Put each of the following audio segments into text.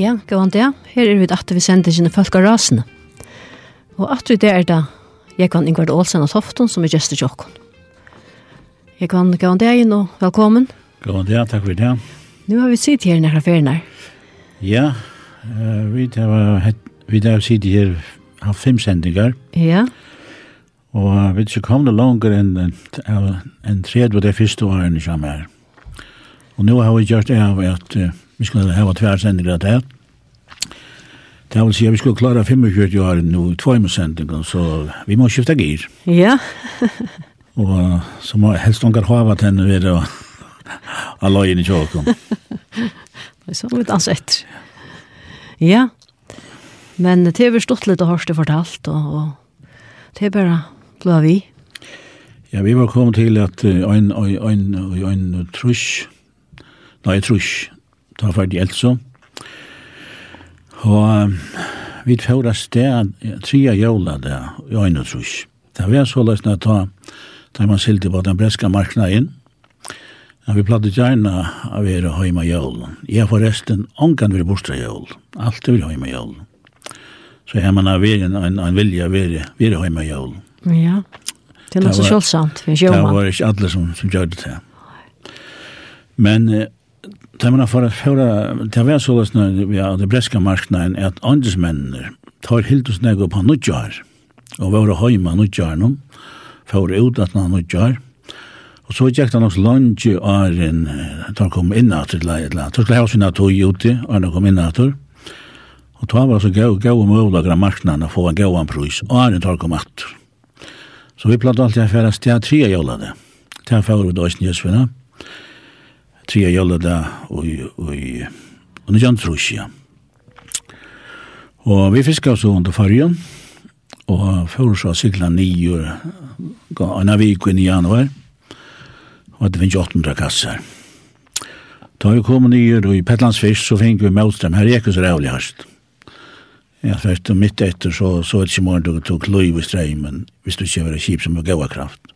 Ja, gavant det. Her er vi at vi sender sine folk av rasene. Og at vi det er da Jekvann Ingvard Ålsen av Tofton som er gjester til åkken. Jekvann, an det inn og velkommen. Gavant det, takk for det. Nå har vi sitt her nær ferien her. Ja, uh, vi har, vi har sitt her av fem sendinger. Ja. Og uh, vi har ikke kommet langer enn en tredje og det første årene som er. Og nå har vi gjort det av at uh, Vi skulle hava tversendinger av det. Det vil si at vi skulle klara 45 år nu, två imusendinger, så vi må skifta gir. Ja. og så må helst noen hava henne ved å alloyen i tjåkom. Det er sånn litt ansett. Ja. Men det er vi stått litt og hørst det fortalt, og, og det er bare blå vi. Ja, vi var kommet til at en, en, en, en trusk, nei, trusk, da var det altså. Og vi fjorda sted, tria jævla det, i øyne trus. Det var så løsne at ta, da man silti på den breska markna inn, Ja, vi platt gjerne av være høyma jøl. Jeg får resten ångan vil bostra jøl. Alt vil høyma jøl. Så her man har vært en, en, en vilja være, være høyma jøl. Ja, det er nok så sjølvsamt. Det var ikke alle som, som gjør det til. Men eh, Det man for at høyre, det var så løsne vi av det breska marknaden at andresmennene tar helt hildes nego på nødjar, og var høyma nødjar nå for ut at han nødjar, og så gikk det nok også langt åren da han kom inn at det leid da skulle ha sinne tog ute og han kom inn at det og da var det så gav gav mulig av marknaden å få en gav pris, og han tar kom at så vi platt alltid å fære sted tre jævla det til han fyrir vi da i snjøsvinna tre jolle da, og i nidjan trusja. Og vi fiskar så under fargen, og fyrir så sikla nio, anna vik i januar, og det finnes 800 kassar. Da vi kom nio i Petlandsfisk, så fink vi motstrøm, her gikk vi så rævlig harst. Ja, først og midt etter så, så er det ikke morgen du tok løy i streimen hvis du ikke var kip som var gaua kraft.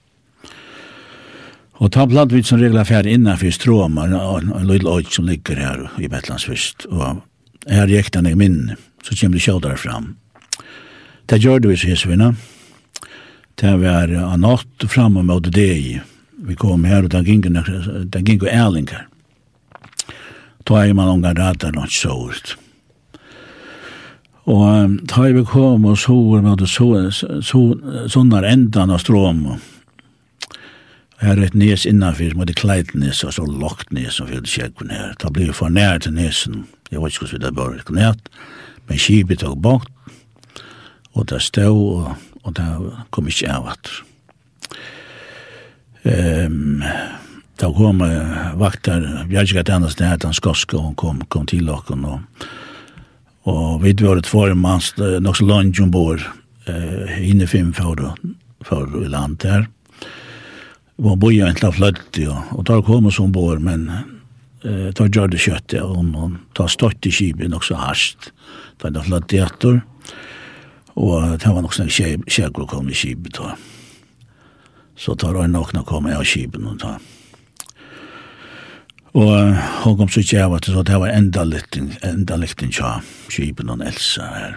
Og ta blant vi som regler færre innenfor stråmar, en lille øyt som ligger her i Betlandsvist, og her gikk den jeg minne, så kommer det kjaldar fram. Det gjør vi så hesvina, det var en natt fram og mot deg, vi kom her og den gikk og ærling her. Ta er man unga radar nok så ut. Og ta er vi kom og så var så, sånnar endan av stråmar, Her er et nes innanfyr måtte heter Kleidnes, og så lagt nes og fyllt kjekken her. Det blir for nær til nesen. Jeg vet ikke hvordan det bare er knæt, men kibet tok bort, og det stod, og, og det kom ikke av at. Um, da kom uh, vakter, Bjergjika Dennis, det sted, han Skoske, og kom, kom til okken, og, og vi var et formans, nok så langt ombord, uh, inne fem for, for i land der var bo en slags fløtt, ja. Og da kom som bor, men eh, da gjør det kjøtt, ja. Og man tar støtt i kibet nok så hardt. Der er det flytt i etter. Og det var nok sånn kjekker kom i kibet, da. Så tar han nok når kom jeg av kibet, og da. Og hun kom så ikke av at det var enda litt, enda liten tja, kibet og Elsa her.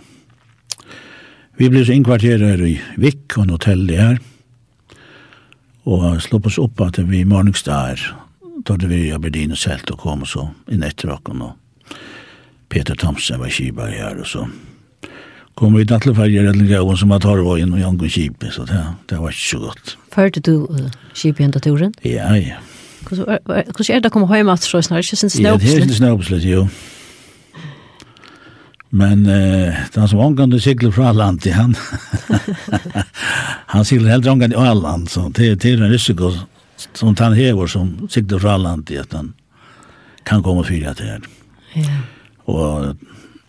Vi ble så innkvarteret i Vik, og en hotell her. Ja Og slå oss opp at vi i morgningsdag da vi i Aberdeen og Selt og kom og så inn etter åkken og Peter Thomsen var kibar her og så kom vi i nattelferger eller gøyen som var torvågen og Janko Kipe, så det, det var ikke så godt. Førte du uh, Kipe igjen til turen? Ja, ja. Hvordan er det å komme hjemme at så snart? Ikke sin snøpslet? Ja, det er sin snøpslitt, jo. Men eh den som ångan cyklar från land till han. han cyklar helt ångan i Åland så det det är en risiko som han hever som cyklar från land till att han kan komma fyra till här. Ja. Och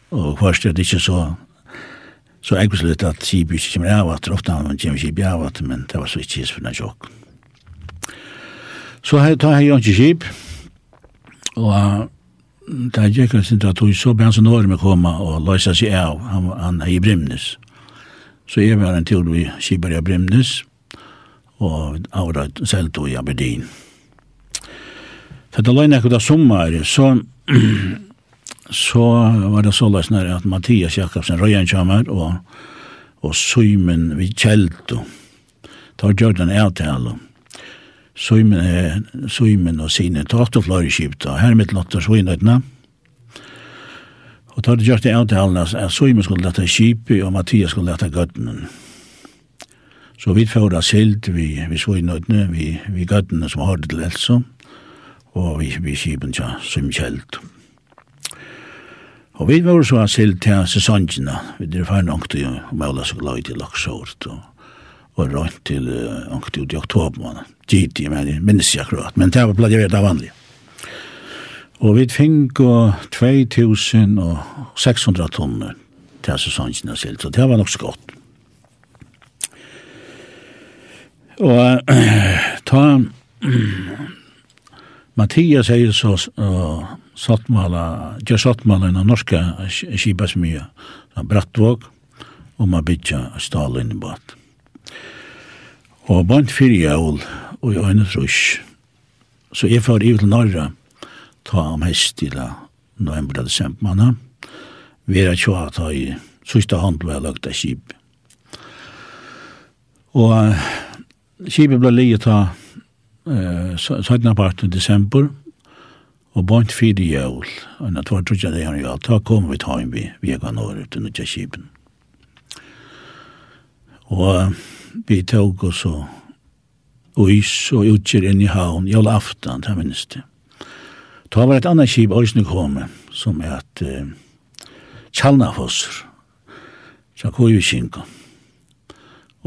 och först det inte så så jag beslutade att Kibi inte kommer av att ofta han kommer Kibi av att men det var så inte för den tjock. Så här tar jag inte Kibi och det gikk en sin tog, så ble han så når med komme og løse seg av, han, han er i Brimnes. Så jeg var en tur vi kjipper i Brimnes, og avrat selv tog i Aberdeen. Så da løgnet jeg da sommer, så, så var det så løsner at Mathias Jakobsen Røyen kommer, og, og Søymen vid og tar gjør den avtalen Søymen er Søymen og sine tatt tattoflare skipt, og her mitt lotter Søynøytene. Og tar det gjort i avtalen at Søymen skulle lette skipet, og Mathias skulle lette gøttenen. Så vi får da silt vi, vi Søynøytene, vi, vi gøttene som har det til Elsa, og vi, vi skipen til Søymkjeld. Og vi var så silt til sesongene, vi er ferdig nok til å måle seg glad til laksort og, og rønt til langt ut i oktober måned gitt, jeg minnes jeg akkurat, men det var blei jeg vet av vanlig. Og vi fikk 2600 tonner til sesongen av silt, så det var nok så godt. Og ta Mathias sier så sattmala, ikke sattmala en av norska kipa som mye, brattvåg, og man bytja stalen i båt. Og bant fyrir jævl, og i øyne trus. Så jeg får i til Norra, ta om hest til november og desember manna, vi vera tjoa ta i sista hånd ble lagt av skip. Og skipet ble liget ta eh, 17. part i desember, og bant fyrir jævl, og når tvar trutja det han jævl, ta kom vi ta inn vi, vi ega norr til nutja skipen. Og vi tåg oss og og is og utgjør inn i havn, jævla aftan, det minnes det. Ta var et annet kjip årsne kom, som er at eh, Kjallnafosser, Kjakovikinko.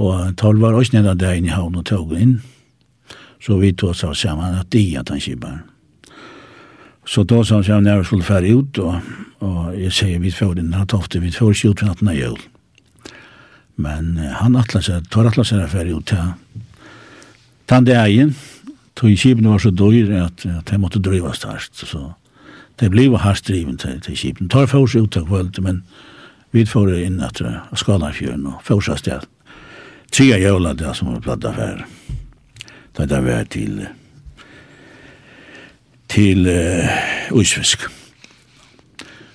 Og tal var årsne en av inn i havn og tog inn, så vi tog oss av sammen at de at han kjipar. Så då sa han så när jag skulle färra ut och, och jag säger vi får den här tofte, vi får inte ut för natten av jul. Men han atlas sig, tar atlas sig färra ut här. Ja den dagen, tog kipen var så dyr at, at de måtte drivas hardt, så det blev hardt driven til, til kipen. Tar for oss ut av kvöld, men vi får inn at uh, Skalarfjøren og for oss sted. Tria jævla det som var platt da Det var til til uh, Uysfisk.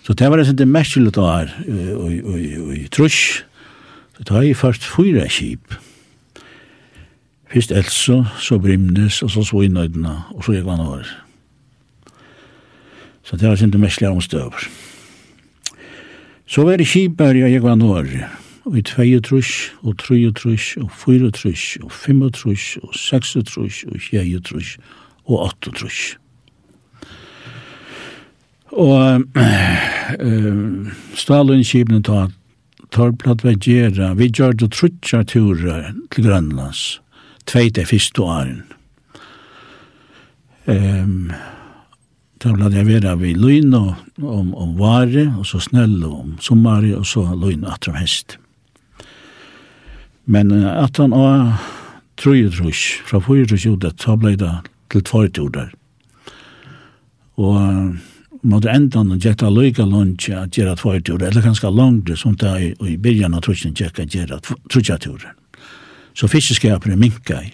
Så det var det mest kjellet år i Trush. Så det var først fyra kip. Først Elso, så Brimnes, og så Svinøydene, og så gikk han over. Så det var ikke mest lærer om støver. Så var det Kiberg og gikk han over. Og i 2 trus, og 3 trus, og 4 trus, og 5 trus, og 6 trus, og 4 trus, og 8 trus. Og øh, Stalin Kibnen ta tar platt ved Gjera, vi gjør det trutja turer til Grønlands tvei det første åren. Um, da ble jeg være ved løgn og, om, om vare, og så snøll om sommare, og så løgn og atram hest. Men uh, at han og trøy trus, fra fyrir trus jorda, så ble det til tvart jorda. Og uh, mot endan og gjetta løyga lunge at gjøre tvart jorda, eller ganske langt, som det er i byrjan av trusen gjekka gjera trusja jorda så fiskeskapene minka i.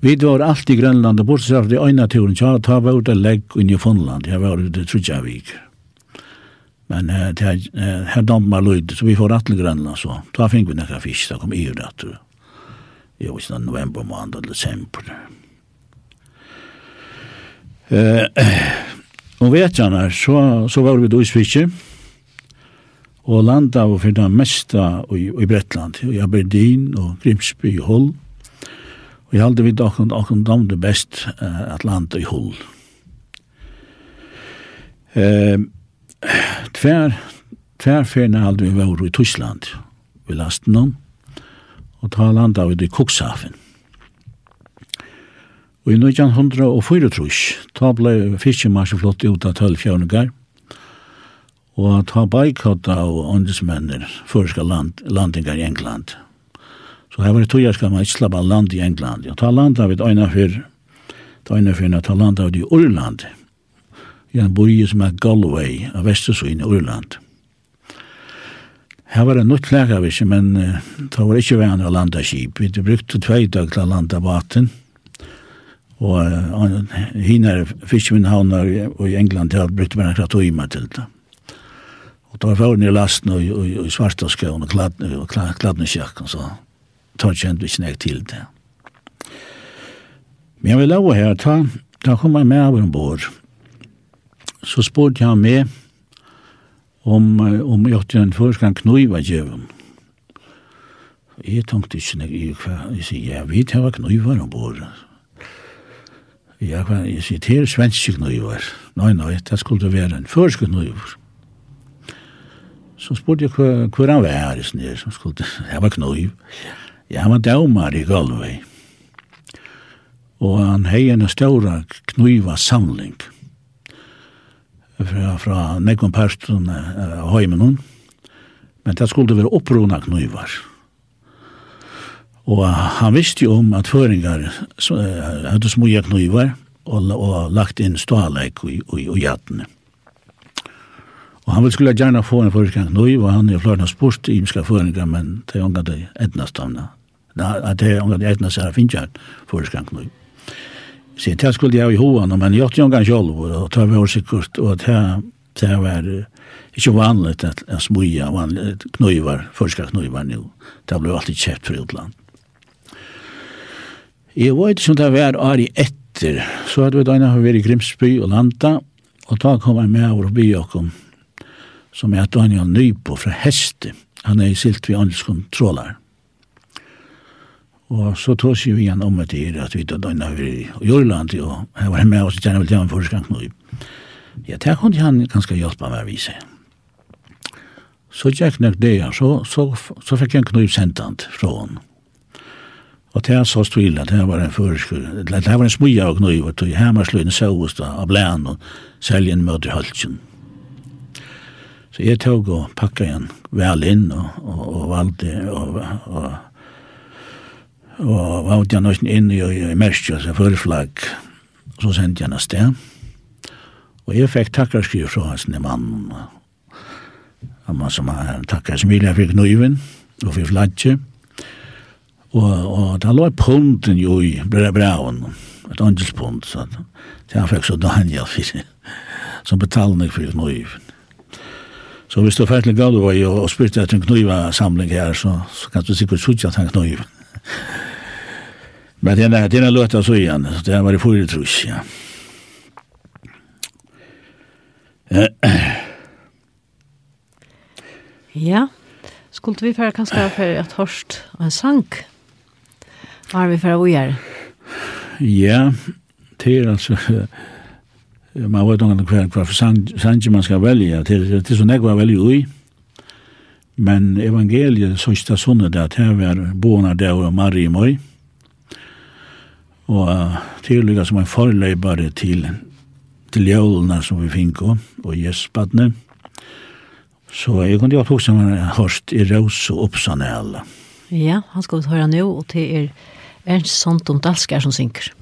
Vi var alltid i Grønland, og bortsett av de øyne turen, så ta var ute legg inn i Fondland, jeg var ute i Trudjavik. Men uh, her, uh, her dammar lyd, så vi får rett til Grønland, så da fikk vi nekka fisk, da kom i det, tror jeg. Jeg var sånn november måned, eller desember. Uh, og vet jeg, så, så var vi då i Svisje, og landa og fyrir det mesta i, i Bretland, i Aberdeen og Grimsby i Hull. Og jeg halde vi dokken dokken dom det best uh, at landa i Hull. Uh, tver, tver ferna halde vi var i Tyskland, vi lasten om, og ta landa vi i Kukshafen. Og i 1904 trus, ta blei fiskemarsjeflott ut av tølvfjørnugar, og ta bajkotta og åndesmennir førska land, landingar i England. Så her var det tog skal man ikke slappe land i England. Ja, ta land av et øyne fyr, ta øyne fyr, ta land av det i Urland, i en boi som er Galway, av Vestersøyn i Urland. Her var det nytt lagavis, men uh, det var ikke vann å landa skip. Vi brukte tvei dag til å landa baten, og uh, hinner fiskvinnhavnar i England, det brukte meg akkurat tog meg til det. Og da var jeg lasten og, og, og, og svarta og kladne, og kjøkken, så tar kjent vi ikke til det. Men jeg vil lave her, ta, da kom jeg med over en bord. Så spurte jeg med om, om jeg åtte en førskan knøyva djøven. Jeg tenkte ikke nek, jeg, jeg sier, jeg vet jeg var knøyva om bord. Jeg, jeg sier, det er svenske knøyva. Nei, nei, det skulle være en førskan knøyva. Nei, så spurte jeg hvor han var i snir, som skulle, jeg var knøyv. Ja, han var daumar i Galway. Og han hei en ståra knøyva samling fra, fra Nekon Parstrøn og Høymenon. Men det skulle være opprona knøyvar. Og han visste jo om at føringar hadde smuja knøyvar og, og lagt inn ståleik og, og, og, og. Og han ville skulle gjerne få en forskning nå, og han er flere spurt i imska forskninger, men det er unga det etnast av Det er unga det etnast av finnes jeg forskning nå. Så det skulle jeg i hoan, men jeg gjør omgang selv, og det var sikkert, og det var ikke vanlig at jeg smuja, vanligt knøyvar, forskning knøyvar nå. Det ble alltid kjeft for utland. Jeg vet ikke om det var ari etter, så hadde vi da vært i Grimsby og landa, og da kom jeg med over og by og kom som er Daniel Nybo fra Heste. Han er silt vi åndskund trålar. Og så tås vi igjen om at det at vi da døgna vi i Jørland, og jeg var med oss i Tjernavel Tjernavel Forskan nå. Ja, der kunne han ganske hjelpa meg å vise. Så gikk nok det, så, så, så fikk jeg en knøy sentant fra henne. Og det så stod at det var en førskur, det var en smuja og knøy, og tog hemmersløyne søvust av blæn og selgen møter halsen. Så jeg tog og pakka igjen vel inn og, og, og valgte og, og, og valgte han også inn i, i merskjøs og fullflagg så sendte jeg han sted. Og jeg fikk takkarskriv fra hans mann. Han var som han takkar som vilja fikk nøyven og fikk flagget og, og da lå punten jo i bra braun et andelspunt, så han fikk så Daniel som betalning for nøyven Så hvis du er ferdig gav og, og spyrt etter en knuiva samling her, så, så kan du sikkert sutja til en knuiva. Men det er, den er løtta så igjen, så det var i forrige trus, ja. Ja, skulle vi fære kanskje for at hørst og en sang? Hva er vi fære å gjøre? Ja, det er altså man vet ikke hva, hva for sang man skal velge, til, til så nekva velge ui, men evangeliet sørste sånne det at her var boende der og Marie Møy, og tillyga som en forløybare til, til jølene som vi fikk, og gjespadne, så jeg kunne jo tog som har i Røs og Oppsanel. Ja, han skal vi høre nå, og til er Ernst Santon Dalskar som synker.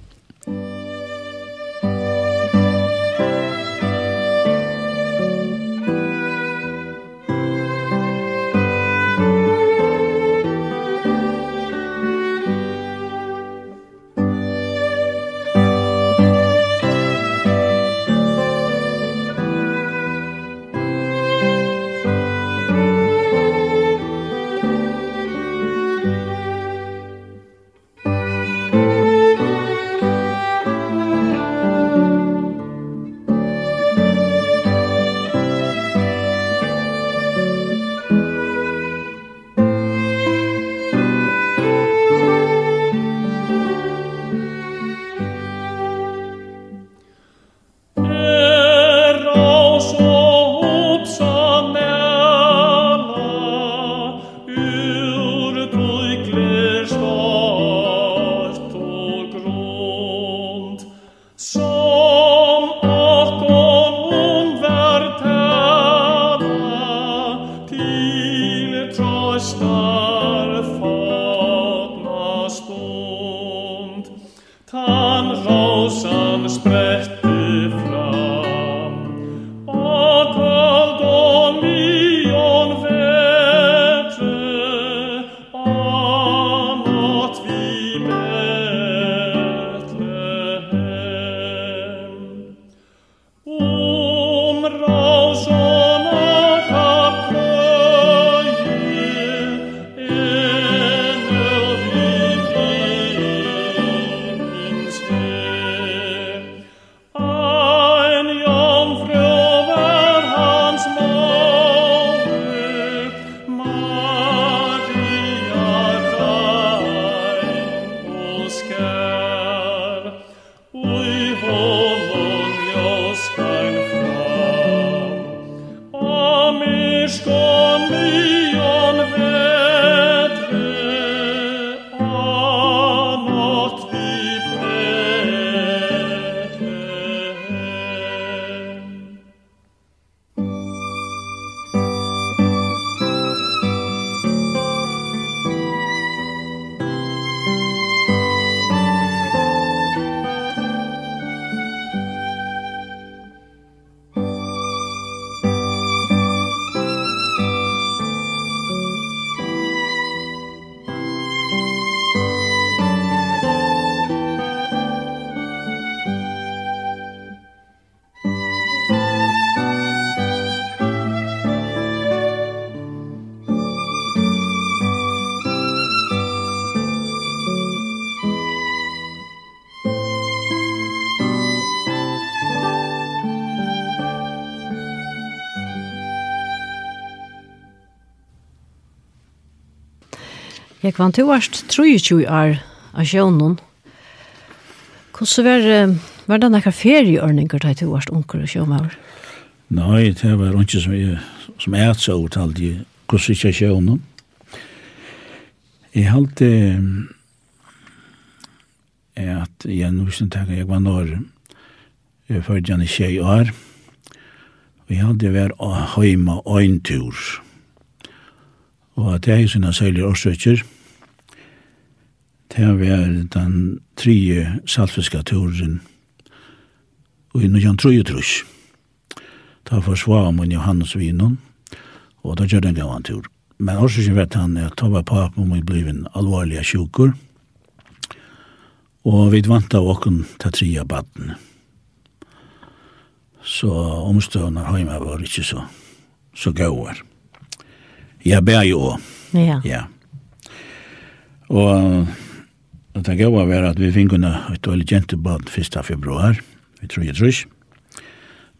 Jeg kvann til varst 23 år av sjønnen. Hvordan var, var det noen ferieordninger til til varst unker og sjømmer? Nei, det var ikke som jeg, som jeg hadde så overtalt i hvordan ikke sjønnen. Jeg halte at jeg nå visste ikke at jeg var når jeg følte jeg var tjej år. Og jeg hadde vært hjemme og en tur. Og at jeg synes jeg særlige årsøkker. Og Det var den tredje saltfiska turen i Nujan Trojetrus. Da forsvar man Johannes Vinon, og da gjør den gav han tur. Men også ikke vet han at da var papen om vi ble en alvorlig sjukker, og vi vant av åkken til tredje baden. Så omstående hjemme var ikke så, så gøy. Jeg ber jo. Ja. Ja. Og Og det gav var at vi finkunna et dårlig jentebad 1. februar, vi tror jeg trus.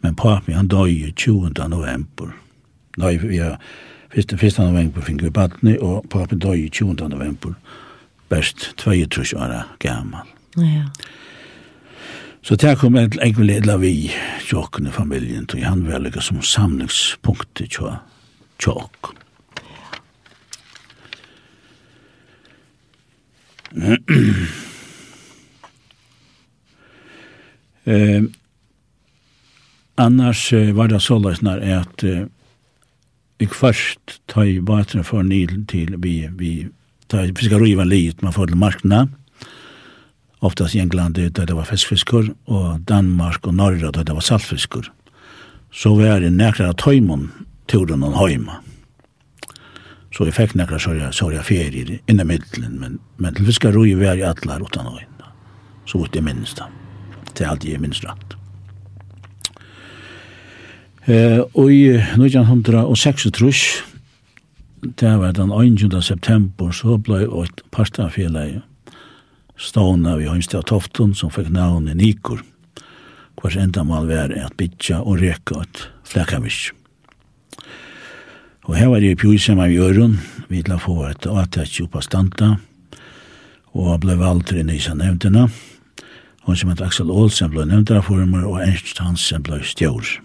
Men papi han døy 20. november. Nei, vi har 1. november finkunna badni, og papi døy 20. november, best 22 år gammal. Ja. Så det kom en enkvile edla vi tjokkene familien, tog han var lykka som samlingspunktet tjokk. eh, annars var det så løsner at eh, jeg først tar i baten for Nilen til vi, vi tar fiskarøyven livet man får til markene, oftast i England da det var fiskfiskor, og Danmark og Norge da det var saltfiskor. Så var det nærkere tøymon turen og høyma. Så jeg fikk nekra sorga, sorga ferier inna middelen, men, men til fiskar roi var i atlar utan og inna. Så vitt jeg minnes da. Det er alltid jeg minnes rett. Eh, og i 1906 trus, det var den 21. september, så blei et parstafjelei stående i Hønstad Tofton, som fikk navnet Nikor, hvers enda mal var at bytja og reka et flekkavisk. Og her var det pjus som av Jørgen, vi la få et avtætt oppa standa, og ble valgt i nysa nevntene. Hun som heter Axel Olsen ble nevntene former, og Ernst Hansen ble stjør.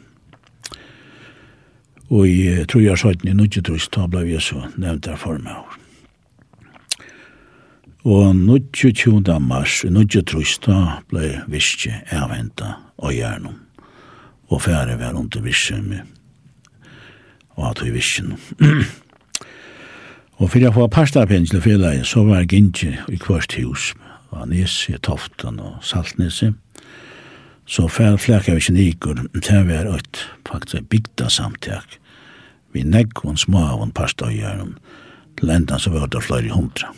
Og i tror jeg søyten i Nudjetrus, da ble vi så nevntene former. Og 22. mars, i Nudjetrus, da ble viske avhentet av hjernom, og færre var under viske med og at vi visjen. og fyrir jeg får parstapen til fjellet, så var jeg ikke i kvart hus, og Nes, i Toften og Saltnese. Så fer flekka vi kjenikur, det var et faktisk bygda samtjak. Vi negg små av en parstøyjøren, til enda så var det flere hundra.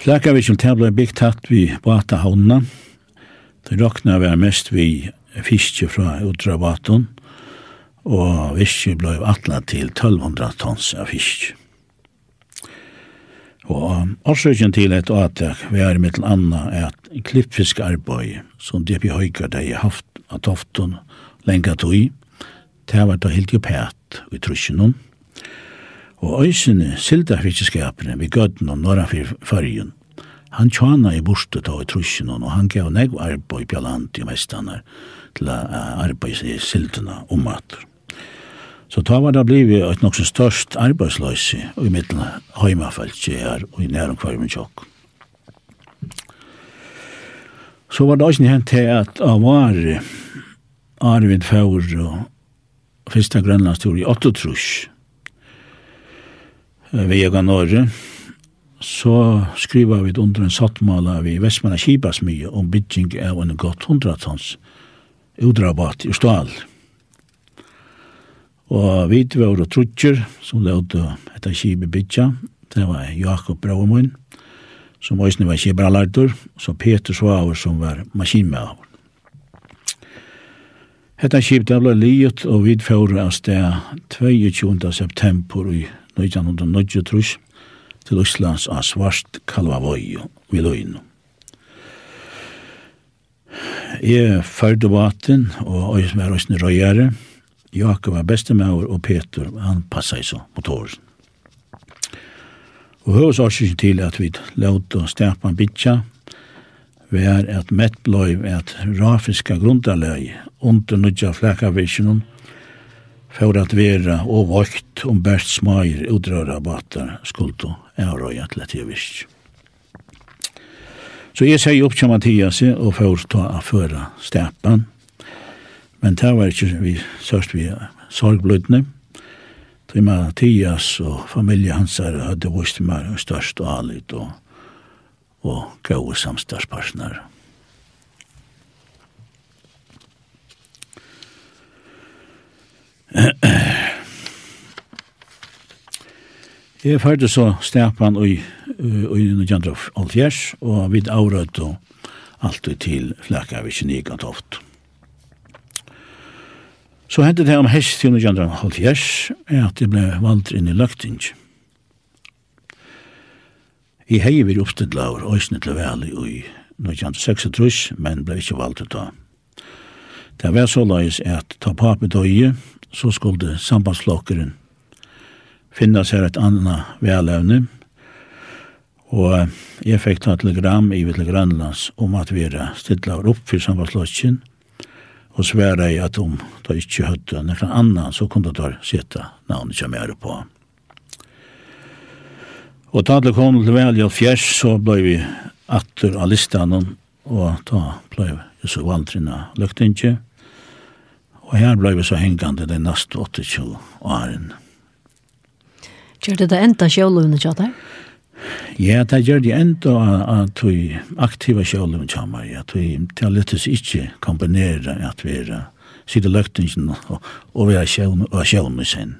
Flekka vi kjent tabla bygd hatt vi bata havna, det råkna vi mest vi fiske fra utra og fiske blei atla til 1200 tons av fisk. Og årsøkjen til et åtak er mittel anna at klippfiskarbeid som DP Høyker de haft av toften lenga tog, det var da helt jo pæt i trusjonen. Og øysene sildafiskeskapene vi gøtten og norra fyrfyrjen, han tjana i borste ta i trusjonen, og han gav negv arbeid i Bjalland i mestanar til arbeid i sildana matur. Så da var det blivit et nog så störst arbetslöse i middelen heimafeltje her og i nærum kvarmen tjokk. Så var det också hent til at av var Arvid Faur og Fyrsta Grønlandstur i Ottotrush vega Norge så skriver vi under en sattmala vi Vestmanna Kibasmye om bygging av en gott hundratons udrabat i Stal. Og vi var og trutjer, som levde etter Kibe Bitja, det var Jakob Braumoen, som også var Kibralardur, så Peter Svaver som var maskinmøver. Hetta skip det ble liet, og vi får av sted 22. september i 1993 til Østlands av Svart Kalvavøy i Løyno. Jeg førte vaten, og jeg var også røyere, og Jakob var bestemauer, og Peter, han passa i så motoren. Og høvesårsyn til at vi låt og stepan bitja, vær at mett bløy at rafiska grundaløy under nudja flekavisjonen, for at vera og vakt om bært smair utrøra batar skuld og eurøy at lett jeg visst. Så jeg sier opp til Mathias og for ta afføra stepan Men det var ikke vi sørst vi sorgblødene. Til Mathias og familie hans her hadde vist meg størst og alit og, og gode samstadspartner. Jeg fyrte så stepan i Nujandrof Altjers, og vid avrød og alt til flakka vi Flakavikken i Gantoft. Så hendte det om hest til 1970 er at det ble valgt inn i løgting. I hei vi oppstidla og òsne til veli i 1936, men ble ikke valgt ut da. Det var så leis at ta pape døye, så skulle sambandsflokkeren finna seg et anna velevne, og jeg fikk ta telegram i Vittle Grønlands om at vi er stidla opp for sambandsflokken, og og sværa i at om da ikkje høtta nekran annan, så kunne da seta navnet som er på. Og da det kom til velja fjers, så blei vi atter av listan, og da blei vi så valtrina løgtingje, og her blei vi så hengande den neste 28 åren. Kjørte det enda sjålovene kjatt her? Ja. Ja, det gjør det enda at vi aktiva kjølen kommer, at vi til lettes ikke kombinere at vi er sida løktingen og, og vi er kjølen og kjølen sin.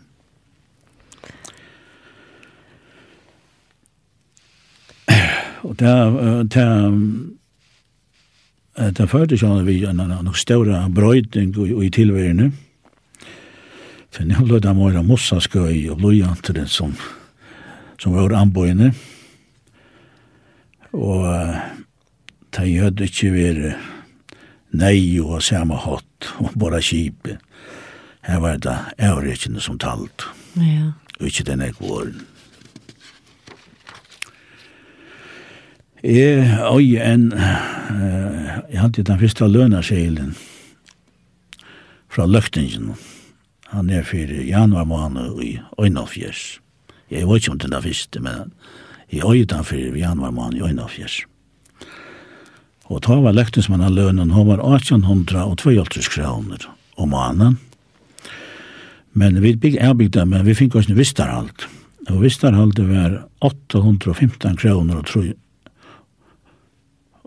Og det er det førte sånn vi en noe større brøyding i tilværende. For nå lød det mer mossaskøy og blodjanteren som, som var anbøyende. Ja Og det gjød ikke være nei og samme hatt og bare kjipe. Her var det avrekkene som talt. Ja. Og ikke den jeg var. Jeg øy en, uh, jeg hadde den første lønarskjelen fra løktingen. Han er for januar måned i Øynafjers. Jeg vet ikke om den første, men i øydanfyrir vi januar mån i øynafjers. Og ta var løktingsmann av lønnen, hun var 1852 kroner om mannen. Men vi bygg erbygde, men vi fikk oss en vistarhalt. Og vistarhalt var 815 kroner og tru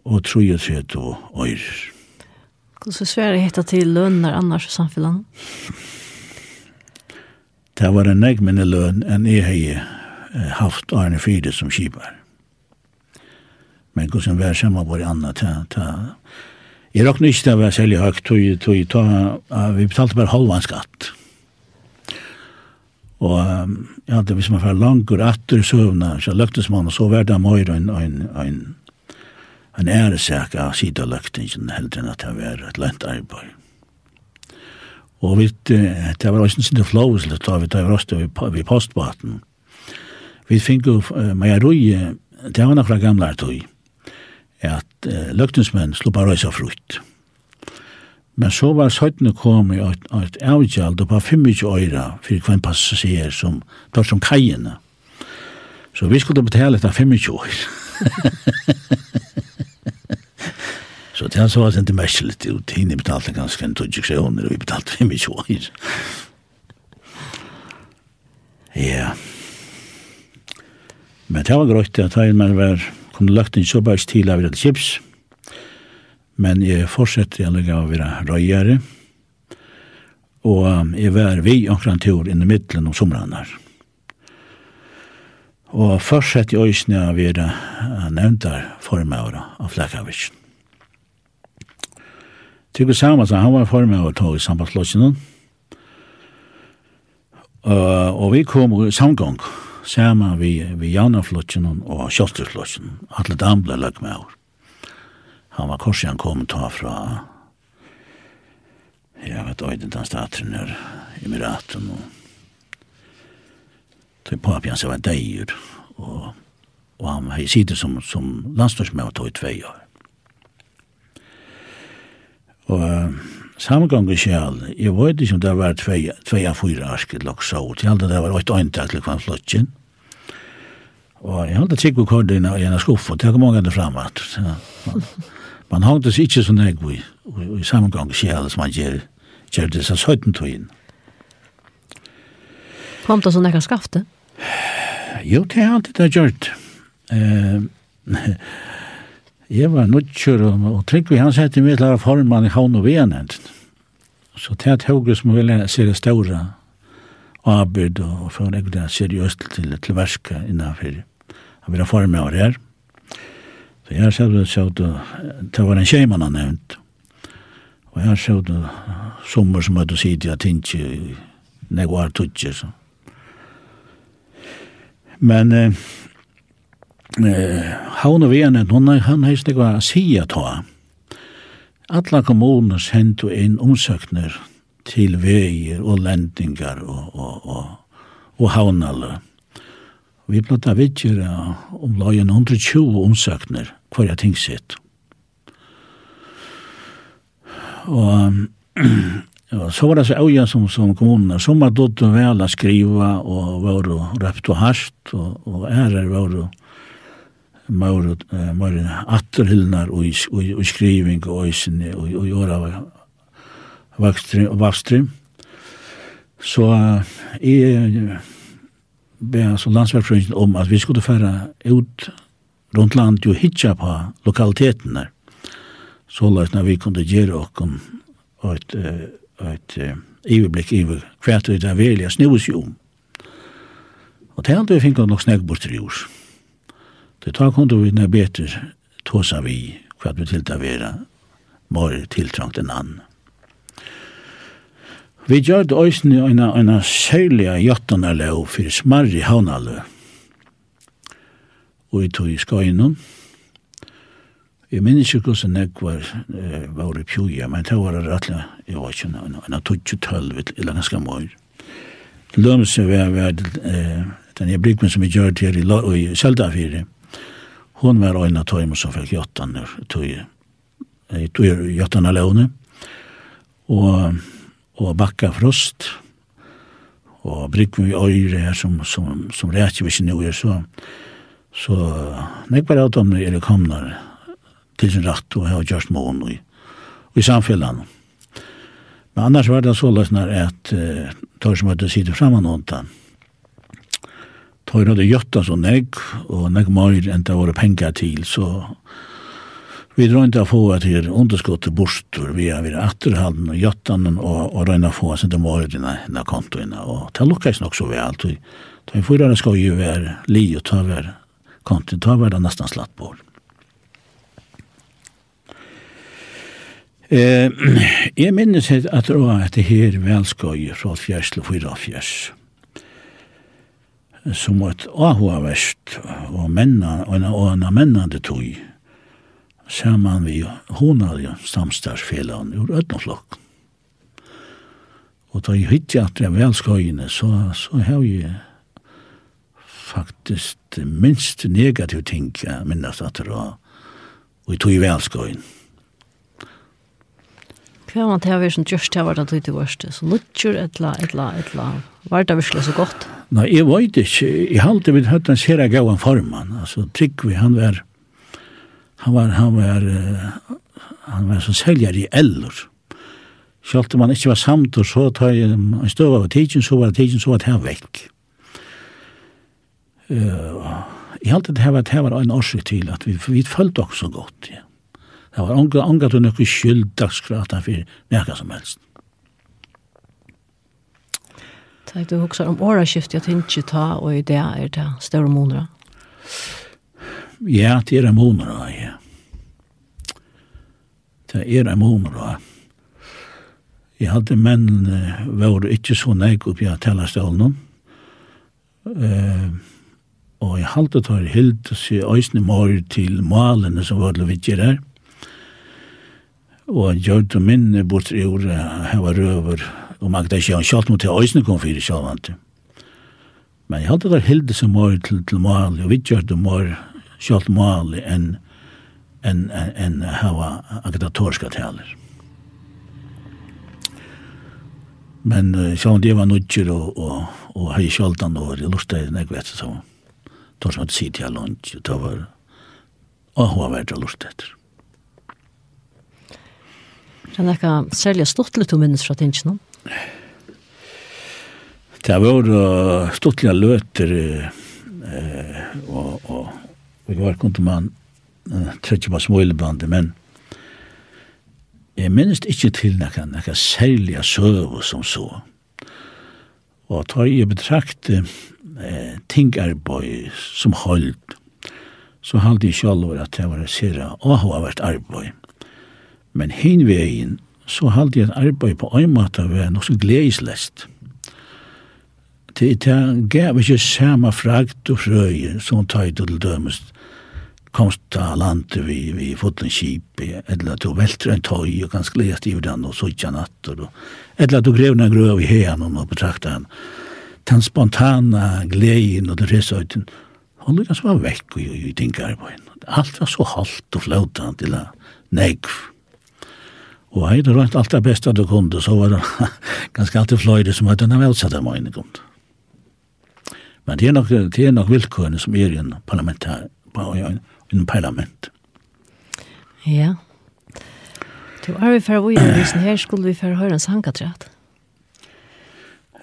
og tru og tru og øyrer. Hvordan svære hette til lønner annars i samfunnet? Det var en negmende løn enn jeg har haft Arne Fyre som kipar. Men hvordan vær samme var anna ta, ta. Jeg råkne ikke til å være særlig høyt, tog, tog, tog, vi betalte bare halvan skatt. Og ja, det hvis man var langer atter søvna, så løktes man, og så var det møyre en, en, en, en æresak av sida løktingen, heldre enn at det var et lent arbeid. Og vi, det var også en sinne flås, det var også vi postbaten, Vi fikk jo uh, Majarui, det var nokra gamla tog, at uh, løgtingsmenn slå bare røysa frukt. Men så var søytene kom i et, et avgjald på 25 øyra for hver passasjer som tar som kajene. Så vi skulle betale etter 25 øyra. Så det han så var inte märkligt ut. Hinne betalte ganska en 20 kronor och vi betalte 25 år. Ja. Men det var grøyt at jeg man var, kom løgt inn bare til av rett kips. Men jeg fortsetter jeg lukket å være røyere. Og jeg var vi omkring tur inn i midtelen om somrene her. Og fortsetter jeg også når jeg øyne av være nevntar formøyre av Flekavitsen. Tygo Samas, han var for formøyre tog i sambandslåsene. Uh, og vi kom samgång. Og sama vi, vi Janaflotjen og Kjolterslotjen. Atle Dan ble lagt med over. Han var korsen han kom ta fra jeg vet øyden den statren her Emiraten og til papi hans var deir og, og han hei sitte som, som landstorsmøy og tog i tvei år. Og samgångskjall, jeg vet ikke om det var 2-4 arsket så ut, jeg halte det var 8 øyntak til kvann flottjen, og jeg halte trygg på kordina i en skuff, og det kom mange fram at man hangtes ikke så egg i, i samgångskjall som man gjør, gjør det så 17 tøyen. Kom det så ekka skafte? Jo, det er alltid det er gjort. Eh, Jeg var nødkjør, og, og Tryggvi han sette meg til å formann i havn og venent. Så det er tog som ville se det store arbeid og for jeg det seriøst til, til verska innanfor. Han vil formann av det her. Så jeg sa det så det var en tjej man har nevnt. Og jeg sa det sommer som hadde sitt i Atintje i Negoar så. Men eh, eh og Venen, hon han heist det var sia ta. Alla kommunar sendu inn omsøkner til veier og lendingar og, og, og, og havnalle. Vi platta vidtjer om lagen 120 omsøkner kvar jeg ting sitt. Og, og så var det så øya som, som kommunene, som var dotter vel å skriva og var og røpt og harsht og, og ærer var og maur maur atterhilnar og og skriving og øysene og og gjøre vakstrim og vakstrim så i be så landsverkfrøyden om at vi skulle færa ut rundt land jo hitja på lokaliteten der så løs når vi kunne gjøre okken og et, et, et iverblikk iver hvert vi der velja snivus jo og til at vi finner nok snakk bort til jord Så ta kunde vi när bättre tåsa vi för att vi tillta vera mor tilltrångt en annan. Vi gjør det øyne i en, en særlig lov for smarri havnalø. Og vi tog i skøyene. Jeg minnes ikke hvordan jeg var, var i pjuja, men det var rettelig, jeg var ikke en, en tøtjetølv eller ganske mor. Lømse var, var den jeg brygmen som vi gjør til i Seldafire. Hon var en av tøymer som fikk jottaner tøye. tøy tøyer jottaner løvne. Og, og bakka frost. Og brygg vi øyre her som, som, som rekker vi ikke nøye. Så, så nek bare at om er komnar til sin rett og har gjørst mån i, i samfellan. Men annars var det så løsner at uh, tøy som hadde sitte framan åntan tar er det gjøtta så negg, og negg mer enn det var penger til, så vi drønte å få at her underskottet bostor via vi atterhalden og gjøttanen, og, og røyne å få at det var dina, dina kontoen, og det lukkes nok så vel, da vi får det skal jo være li og ta hver kontoen, ta hver det nesten slatt på. Eh, jeg minnes at det var at det her velskøy fra fjers til fyra fjers, som et avhåverst og menna, og en mennande tog, saman vi honarja samstagsfelan ur ödnaflokk. Og da jeg hittja at jeg velskøyene, så, så har jeg faktisk minst negativ ting jeg minnast at det var, og jeg tog i velskøyene. Hva var det her som gjørst til å være det verste? Så lutsjer et la, et la, et la. Var det virkelig så godt? Nei, jeg vet ikke. Jeg halte vi hørt en sere gav en formann. Altså, Tryggvi, han var, han var, han var, han var som selger i eller. Selv om han ikke var samt, og så tar jeg en støv av tidsen, så var tidsen, så var det her vekk. Uh, jeg halte det her var, det var en årsøk til, at vi, vi følte også godt, ja. Det var unga, ongat og nokku skylddagskrata for nekka som helst. Da du hugsar om åraskift, jeg tenker ta, og i det er det større måneder? Ja, det er måneder, ja. Det er måneder, Jeg hadde menn uh, var ikke så nek oppi av tellerstålen. Uh, og jeg halte tar hild til øysene mor til malene som var det vi gjør her og gjørt og minne bort i ordet heva røver, og man kan ikke ha kjalt mot til øysene kom fyrir sjåvant. Men jeg hadde der hilde som var til, til mål, og vi gjør det var kjalt mål enn en, en, en hava agitatorska taler. Men uh, sjåvant det var nudger og, og, og hei kjaltan og var i lortet, nek vet så. tar som at sitt jeg lunch, og det var, og hva var det å etter. Er det noe særlig litt om minnes fra tingene? Det var uh, stortlige løter uh, og, og vi var kunde man uh, tredje på smålebandet, men jeg minnes ikke til noe, noe særlig søv som så. Og tar jeg betrakte uh, tingarbeid som holdt, så halde jeg selv at det var et sere og har vært arbeid Men hin vegin, så halde jeg et arbeid på øymata ved noe så gledeslest. Det, det gav ikke samme fragt og frøyer som tøy til dømest komst ta landet vi, vi fotlen kip, eller at du velter en tøy og kan lest i den og suttja natter, eller at du grevna grøv i hean og betrakta han. Den spontana gleden og det resøyten, hon lykkes var vekk i, i, i tinkarbein. Alt var så halt og flautant til a negv. Og hei, det rønt alt det beste du kunde, så var det ganske alltid fløyde som hadde den av mine kunde. Men det er nok, det er nok vilkårene som er i en parlament her, i en parlament. Ja. Du er vi for å gjøre lysen her, skulle vi for å høre en sangatræt?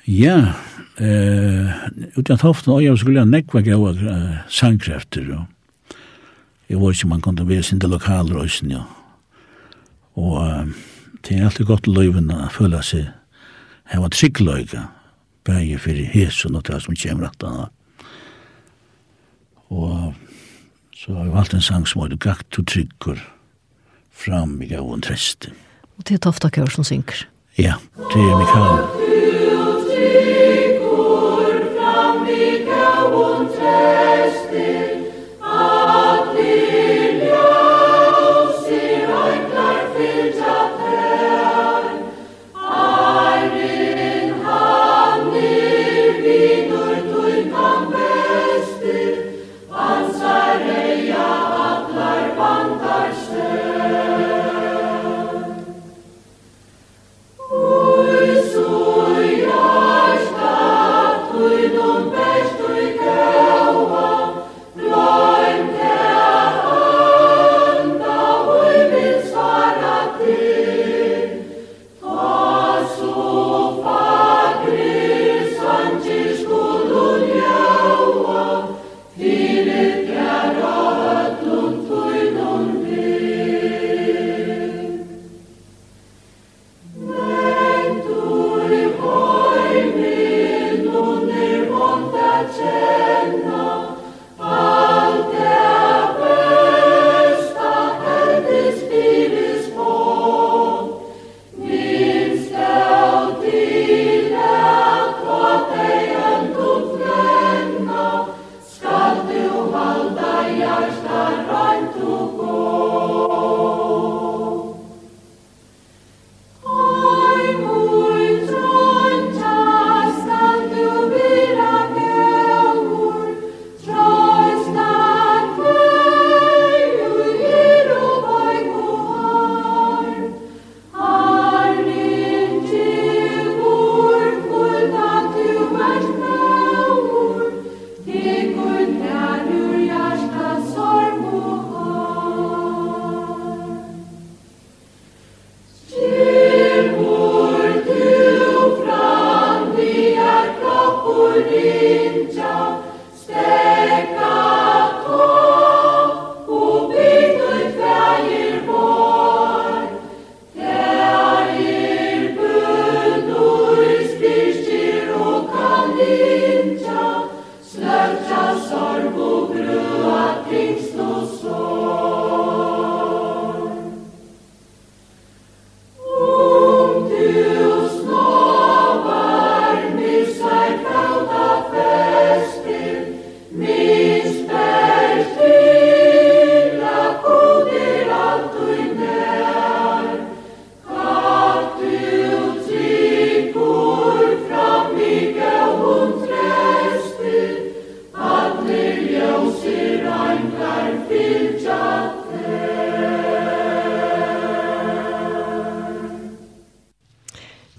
Ja, eh, utan toften og jeg skulle ha nekva gav sangkrefter, og jeg var ikke man kunne være sin til lokalrøysen, ja Og uh, det er alltid godt løyven å føle seg her var tryggløyga, bare for hesen og det som kommer at han Og så har vi valgt en sang som heter Gakt og tryggur fram i gavun tresti. Og det er Tofta Kjør som synker. Ja, det er Mikael.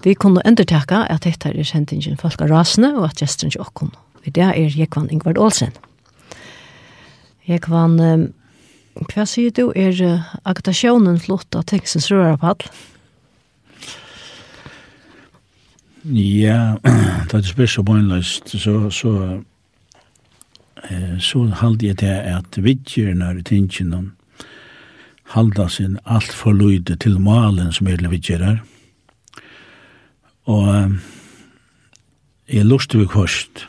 Vi kunne undertaka at dette er sendingen folk av rasene, og at gesteren ikke åkken. I det er Jekvann Ingvard Olsen. Jekvann, hva sier du er agitasjonen flott av tekstens rørapall? Ja, det er spørs og bøgnløst, så, så, så halde jeg til at vidtjørene er i tingene halda sin alt for løyde til malen som er til vidtjører. Og jeg lustig vi kost.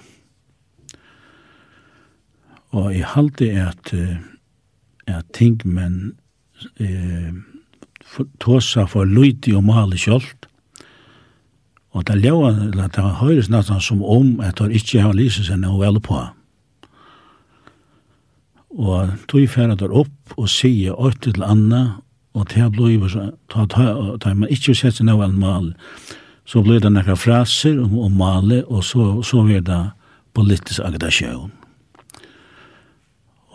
Og jeg halte at at ting, men eh, tåsa for lydig og male kjolt. Og det ljøa, eller det høyres nesten som om at det ikke har lyset seg noe vel på. Og tog færre der opp og sier åtte til anna, og til å bli, ta, ta, ta, man ikke sett seg noe vel male så blir det nekka fraser om, om male, og så, så blir det politisk agitasjon.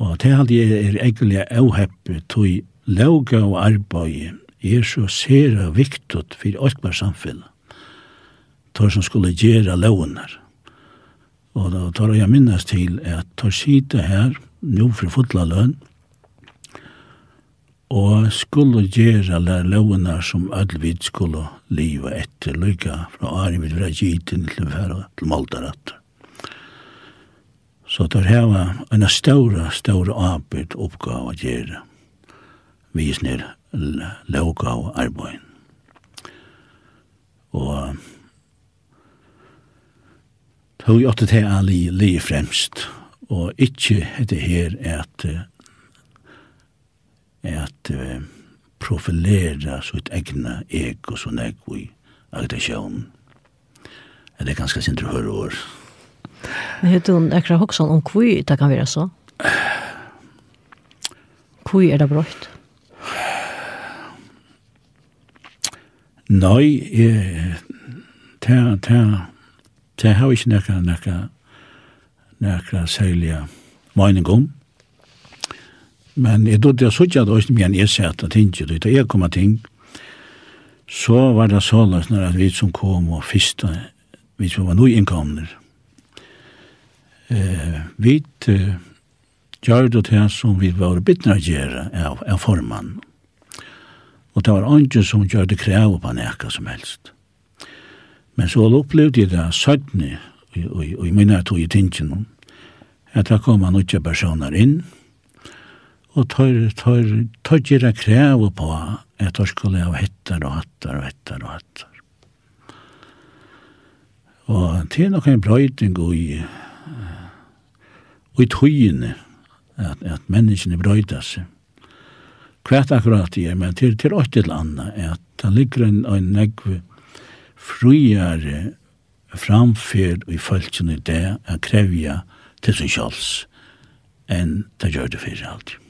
Og det halde jeg er egentlig avheppet til lauga og arbeid er så sera viktig for åkbar samfunn. Tar som skulle gjøre launar. Og da tar jeg minnes til at tar sida her, nå for fotla lønn, og skulle gjøre lær lovene som ødelvid skulle liva etter lykka fra Ari vil være gittin til å være til Moldarat. Så det her var en større, større arbeid oppgave å gjøre visner lovga og arbeid. Og tog jeg åtte til alle li fremst, og ikke etter her at at uh, profilera sitt egna ego og sånn i agitasjon. Det er ganske sindre høre år. Men vet hun ekra hoksan om hvor det kan være så? Hvor er det brått? Nei, jeg, ta, ta, ta har ikke noe, noe, noe særlig mening om. Men jeg dødde jeg suttet at også, men jeg sier at det ikke, da jeg kom ting. Så var det så løs når vi som kom og fyrste, vi som var nøyinnkomner. Eh, vi eh, gjør det til som vi var bittne å gjøre av, av formann. Og det var andre som gjør det krev på nekka som helst. Men så opplevde jeg det søttene, og, og, og jeg minner at tog i tingene, at det kom noen personer inn, og og tar, tar gira krev på at jeg skulle ha hettar og hattar og hettar og hattar. Og til nok en brøyding i, i tøyene, at, at menneskene brøyder seg. Kvært akkurat det er, men til, til åtte til at det ligger en, en negve friere framferd i folkene det er krevja til sin kjøls enn det gjør det fyrir alltid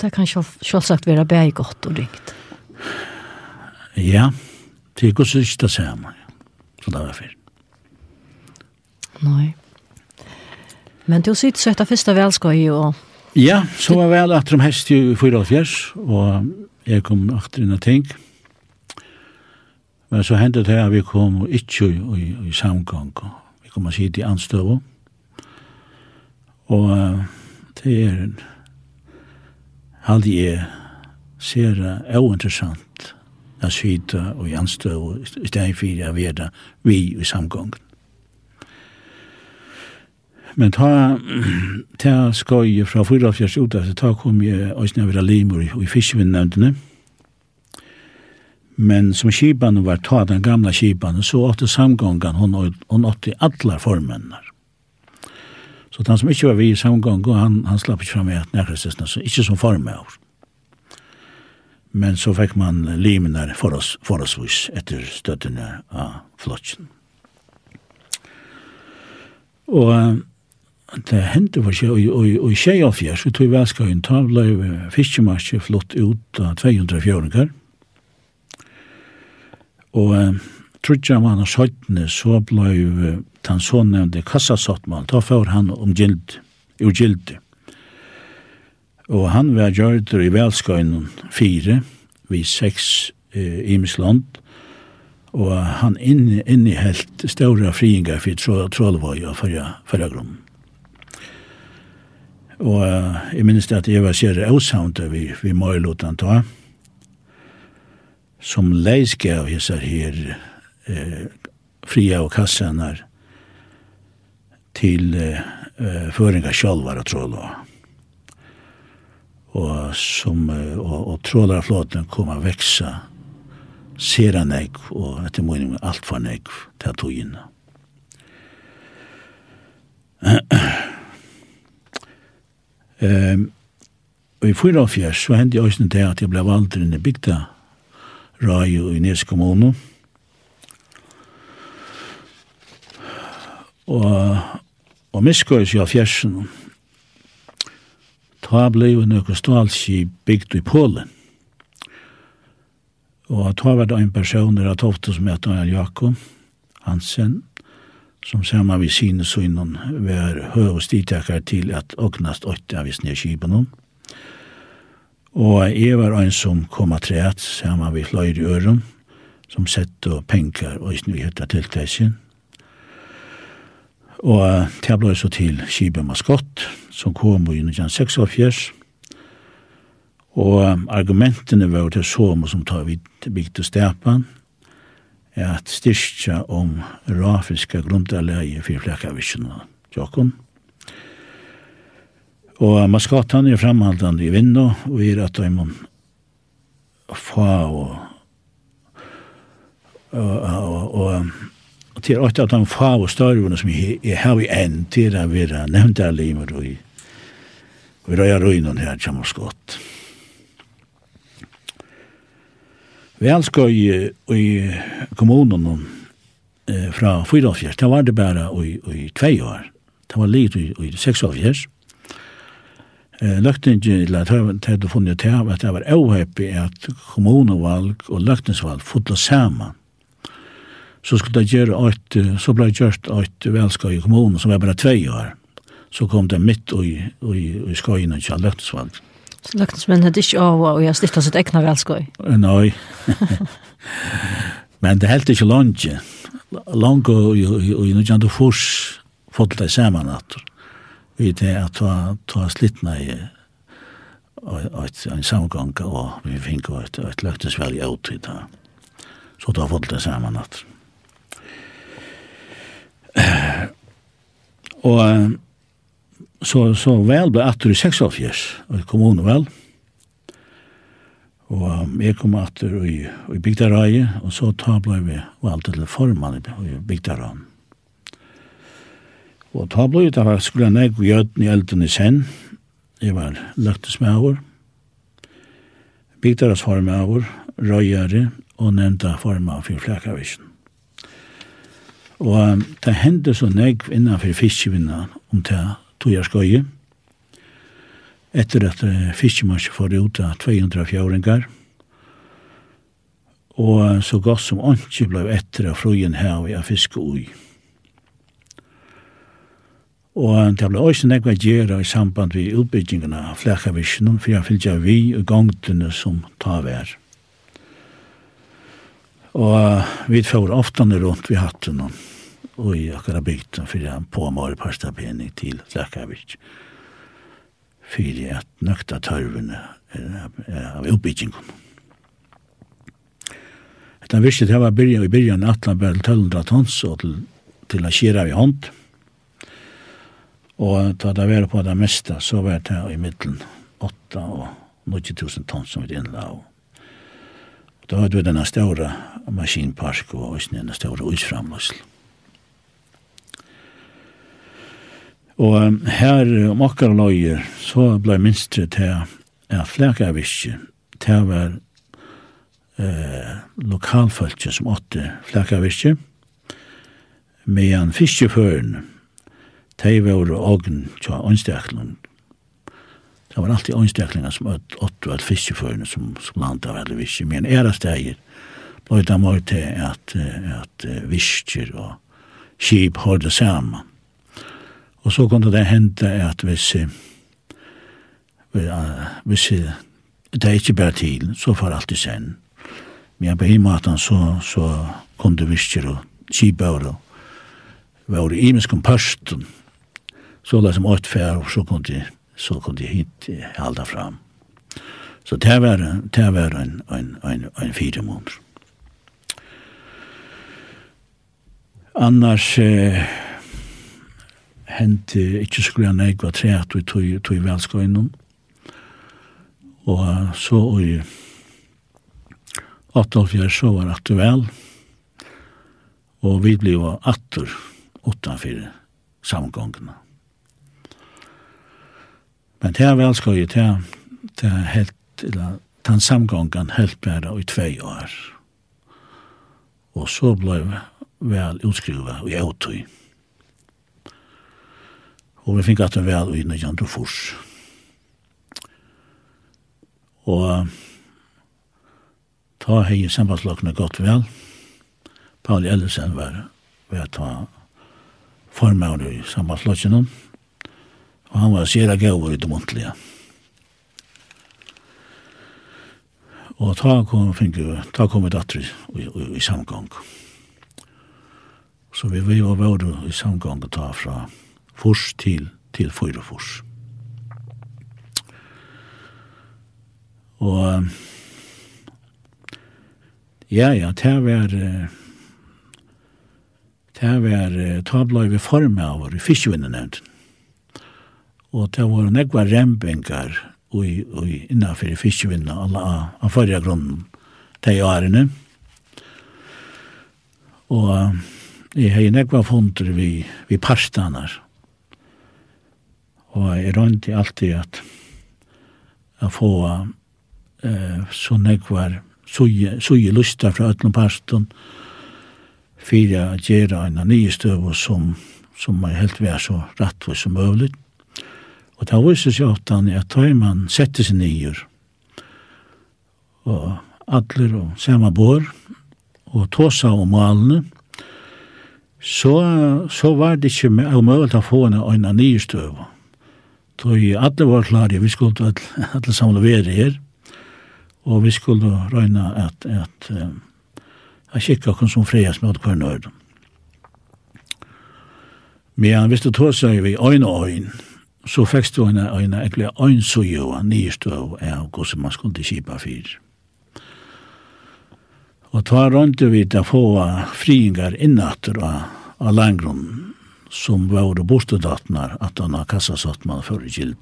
det kan selvsagt være bare godt og ringt. Ja, det er godt ikke det samme. Så det var fyrt. Nei. Men du sitter så etter første velskøy og... Ja, så var vel at de hest i 84, og jeg kom akter inn og ting. Men så hendte det at vi kom ikke i, i, i samgang. og Vi kom og sitte i anstøv. Og det er en halde jeg ser det ointeressant å skyta og i og i stedet for å være vi i samgången. Men ta, ta skoj fra 44 ut, så ta kom jeg også ned vera limor i, i fiskevinnevndene. Men som skipan var ta den gamla skipan, så åtte samgången hon, hon åtte allar formennar. Så han som ikke var vi i samgång, han, han slapp ikke fram i at nærkrestisene, så ikke som form av. Men så fikk man limen der for oss, for oss vis, etter støttene av flotjen. Og det hendte for seg, og i tjei av fjers, vi tog velskøyen, ta ble fiskemarskje flott ut av 200 fjøringer. Og trutja man og søytene, så ble han så nevnte kassasottmål. da får han om gild, ur gild. Og han var gjørdur i velskøynen fire, vi seks eh, imesland, og han inne, helt større friingar for trå, og fyrra, fyrra. Og uh, jeg minnes at jeg var kjære avsavnt vi, vi møylotan i ta, som leisgav hessar her eh, fria og kassanar til eh, föringar sjálvar og trålar. Og, som och, och trålar flåten a veksa sera nek og etter muning alt for nek til togin. Ehm og i fyra og fjers så hendte jeg også det at jeg ble valgt inn i bygda Rajo i Nes kommune. og, og miskøys av fjersen. Ta blei jo nøkker stalski bygd i Polen. Og ta var det en person der har tofte som heter Daniel Jakob Hansen, som sammen vi sine synen var høy og stitakar til at åknast åtte av isne kipen Og jeg var en som kom av treet, sammen vi fløyre i øren, som sett og penkar og isne vi høyta tiltesjen. Og det ble så til Kibbe Maskott, som kom i 1946. Og argumentene var til som som tar vidt bygd og stepan, er at styrkja om rafiske grunderleie for flekkavisjene tjokken. Og Maskott han er framhaldande i vindu, og er at de må få og og, og, og og til åtta av de fav og størvene som jeg har i enn til å være nevnt av limer og vi og i røya røynen her kommer skott. Vi elsker i, i kommunen eh, fra 44, det var det bare i, i tve år. Det var litt i, i 46. Eh, Løgtingi, eller det hadde funnet til at det var avhøypig at kommunevalg og løgtingsvalg fotla sammen så skulle det gjøre et, så ble det gjort et velskøy i kommunen, som var bare tve år. Så kom det midt i, i, i skøyene til Løktesvald. Så Løktesmenn hadde ikke av å gjøre slitt av sitt egna velskøy? Nei. Men det helt ikke langt. Langt og i noe kjent og fors fått det sammen at vi det at ta, ta slittna i en samgang og vi fikk et, et løktesvelg i åtid. Så da fått det sammen at og så, så vel ble atter i 86, og jeg kom hon vel. Og jeg kom atter i, i Bygdaraje, og så ta ble vi valgt til formann i Bygdaraje. Og ta ble det var skulle jeg og gjøden i elden i sen. Jeg var løktes med over. Bygdaras formann over, røyere og nevnta formann for fyrflækavisjon. Og det hendte så negv innanfor fiskevinna om det tog skøye. Etter at fiskemarsje får ut av 200 fjåringar. Og så godt som ikke blei etter av frugen her og av fiske ui. Og det ble også nekva gjerra i samband vi utbyggingene av flekavisjonen, for jeg fylgja vi og gongtene som tar vær. Og vi får ofta rundt vi hatten og i akkurat bygden for jeg påmår pastapening til Lekavik. For at nøkta tørvene av oppbyggingen. Det visste det var byrja i byrjan atlan bare 1200 tons og til, til å skjera i hånd. Og da det var på det meste så var det i middelen 8 og 90 000 tons som vi innla og Og da hadde vi denne ståre maskinpark og også denne ståre utframløsel. Og um, her om akkar løyer, så blei minstre til at ja, flekaviske, til var eh, lokalfølge som åtte flekaviske, medan fiskeføren, de var ogn tja åndsteklen, Det var alltid åndstöklingar som åt åt fiskeförarna som, som landade veldig viske. Men era stäger blev det mer til at, at visker och kip hörde samman. Og så kunne det hende at hvis, hvis det er ikke bare til, så får alt i sen. Men på en måte så, så kom det visker og kibøver og var i imenskom pørsten. Så det som åt fær, og så kom det så kunde jag hit halda fram. Så det var, det var en, en, en, en fire måneder. Annars eh, hendte ikke skulle jeg jeg var tre at vi tog, tog velskøynen. Og så i 88 så var det vel. Og vi ble jo atter utenfor samgångene. Men det er velskøy, det er, det er helt, eller, den samgången helt bare i två år. Og så ble jeg vel utskrivet i åtøy. Og vi fikk at det vel i nødjan til fors. Og ta hei sambandslokene godt vel. Pauli Ellesen var ved å ta formavn i sambandslokene. Og Og han var sera gaur i det muntlige. Og ta kom, finke, ta kom vi datter i, i, i, i samgang. Så vi, var bare i samgang og ta fra fors til, til fyra fors. Og ja, ja, det var det var, ta blei vi var, det var, det var, og det var nekva rempengar og, og innanfor fiskevinna alla av forrige grunnen til årene. Og jeg har nekva funder vi, vi parstanar. Og jeg rønti alltid at jeg få eh, så nekvar suje lusta fra ötlom parstan fyrir a gjerra en nye støv som, som er helt vær så rattvis som møvligt. Og det viser seg at han er tøy man setter seg nyer. Og atler og samme bor, og tåsa og malene, så, så var det ikke omøvelt å få en øyne nye støv. Tøy alle var klare, vi skulle alle, alle samle være her, og vi skulle røyne at, at, at kikka hvordan som frejas med hver nøyden. Men han visste tåsa vi øyne og øyne, så fikk du en en egentlig øynsøyo av nyestøv av hvordan man skulle kjipa fyr. Og ta rundt vi til få friingar innatter av, av langgrunnen som var bortedatnar at han har kassasatt man for i.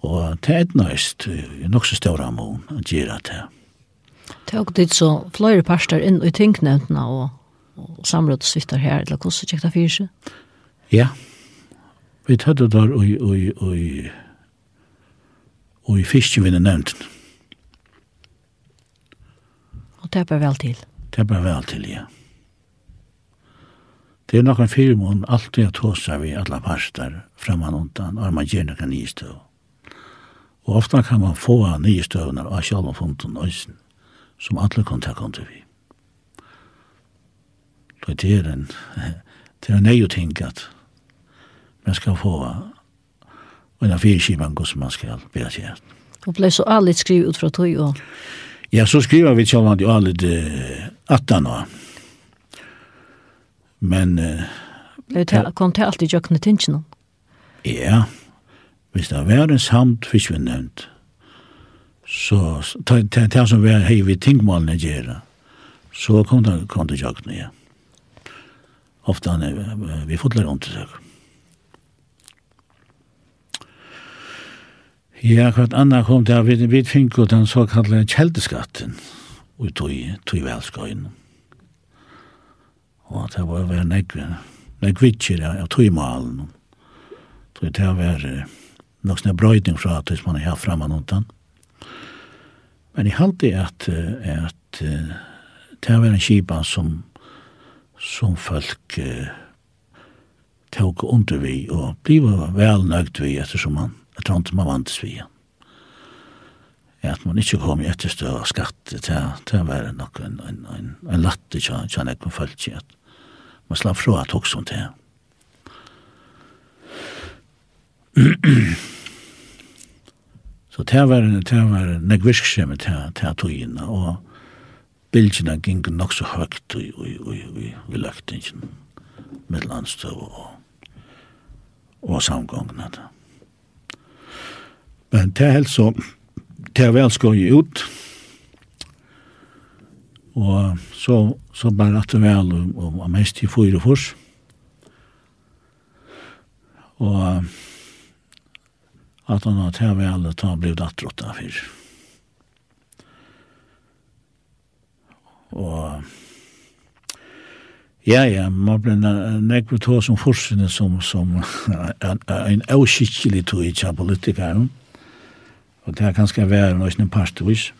Og det er et nøyst, nok så større amon, å gjøre det. Tog dit så flere parster inn i tingnevntene og, og samråd svitter her, eller hvordan kjekta fyrir seg? Ja, ja Vi tatt det der og, og, og, og i fiskevinnet nevnten. Og det er vel til? Det er vel til, ja. Det er nokon fyrir mån alltid at hosa vi alla parster framman undan, og man gjerne kan nystøv. Og ofta kan man få nystøvner av sjalom funten øysen, som alle kan ta konti vi. Det er en, det er en nøy ting at man skal få en av fire fyrskipan hos man skal bera seg. Og ble så alle skrivet ut fra tog og? Ja, så skriver vi sjálfant jo alle uh, attan og. Men... Uh, det kom til alltid jøkne tinsjen? Ja, hvis det var en samt fikk vi nevnt, så det som var hei vi tingmålene gjøre, så kom det kom det jøkne, ja. Ofta vi fotlar undersøk. Ja, kvart anna kom det vi vi fink og den så kjeldeskatten og tog tog velskøyen. Og det var vel nekve nekvitsjer av tøymalen. Så det var nok sånne brøydning fra at man har fremme noen. Men jeg halte at, at det var en kipa som som folk uh, tog under vi og bliva vel nøgt vi ettersom man Jeg tror ikke man vant vi. Ja, at man ikke kom i etterstø og skatt, til å være nok en, en, en, en latte til kjønne jeg følt seg at man slapp fra at også til. Så det var, det var negvirkskjemme til togene, og bildene gikk nok så høyt i, i, i, i, i løktingen, med landstøv og, og samgångene. Ja. Men det er helt så, det er vel skoj ut. Og så, så bare at det vel, og, og mest i fyre fors. Og at han har det vel, at han ble dattrått av fyr. Og Ja, ja, man blir nekve tå som forsynne som, som en avskikkelig tog i tja politikaren. Og det er kanskje være noen parstvis.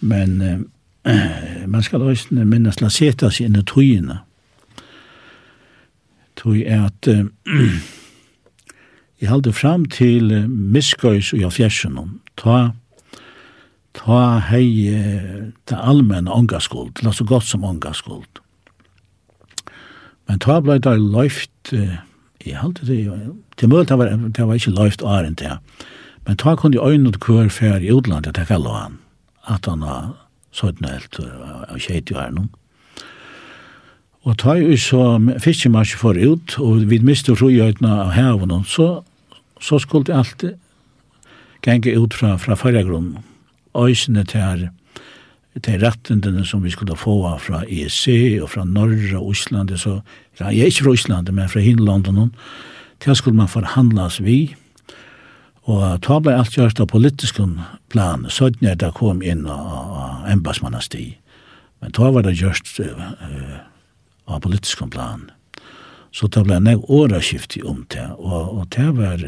Men eh, man skal også minnes la seta seg inn i togene. Tog er at eh, jeg halde fram til eh, miskøys og fjersen. Ta, ta hei eh, til allmenn ångaskuld, la så godt som ångaskuld. Men ta blei da løyft, eh, jeg halde det, til møte det var, det var ikke løyft åren til, ja Men ta kun i øynene kvar fer i utlandet til kallet han, at han har sånn helt av kjeit i herne. Og ta jo så fiskemarsje for ut, og vi miste frujøytene av hevene, så, så skulle det alltid genge ut fra, fra fargrunnen. Øysene til her, til rettendene som vi skulle få fra EC og fra Norge og Osland, så, ja, jeg er ikke fra Osland, men fra Hinlandene, til skulle man forhandlas vi, Og ta ble alt gjørst av politiskun plan, sødnir da kom inn av embassmannasti. Men ta var det gjørst uh, av politiskun plan. Så ta ble nek åraskifti om det, og, og det var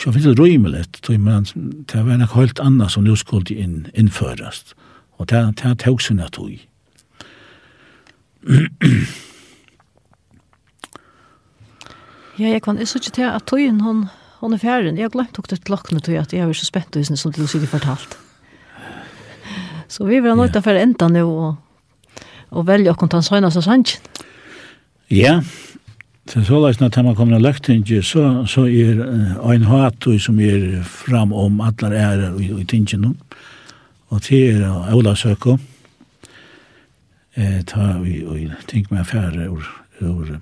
så finnes det rymelig, men det var nek helt anna som nu skulle inn, innførast. Og det, det tog sinne tog. Ja, jeg kan ikke til at tøyen hun hon er færen. Jeg har glemt hukte klokkene til at jeg er så spett husene som du sikkert fortalt. Så vi var nødt til å fære enda nå og, og velge å kontan søgna som sannsyn. Ja, så så lest når man kommer til så, så er ein hat som er fram om allar ære i, i tingene. Og til er Ola Søko. Eh, ta vi og tenk meg fære ur, ur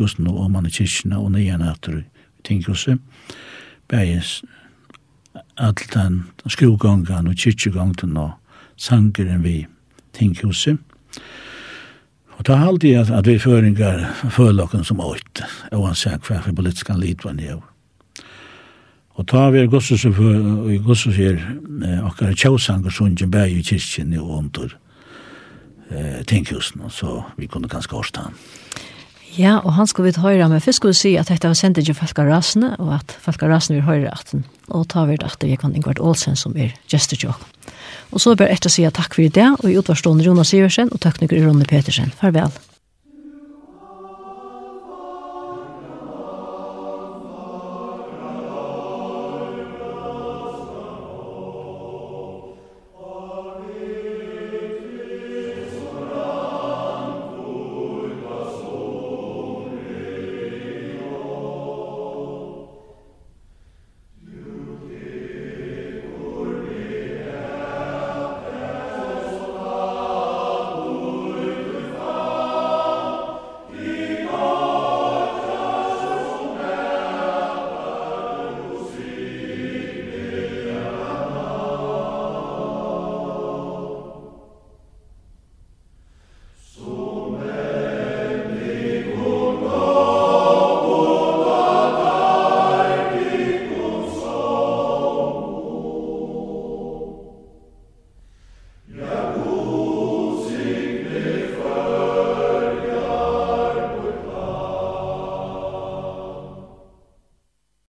oss og om man i og nye nætter i tinghuset, bægis all den skoggongen og kyrkjegongen og sangeren vi tinghuset. Og ta halde jeg at vi føringar førlokken som åkt, sier hva for politiskan litvan i år. Og ta vi gossus og i gossus her akkar tjausangar sungen bæg i kyrkjen og under eh, tinghusen, så vi kunne ganske årsta han. Ja, og han skal vi høyre, men først skal vi si at dette var sendt til Falkarasene, og at Falkarasene vil høyre atten, og ta vi at vi kan Ingvard Olsen som er gestur til Og så er bare etter å si takk for det, og i utvarstående Jonas Iversen og tekniker Ronny Petersen. Farvel.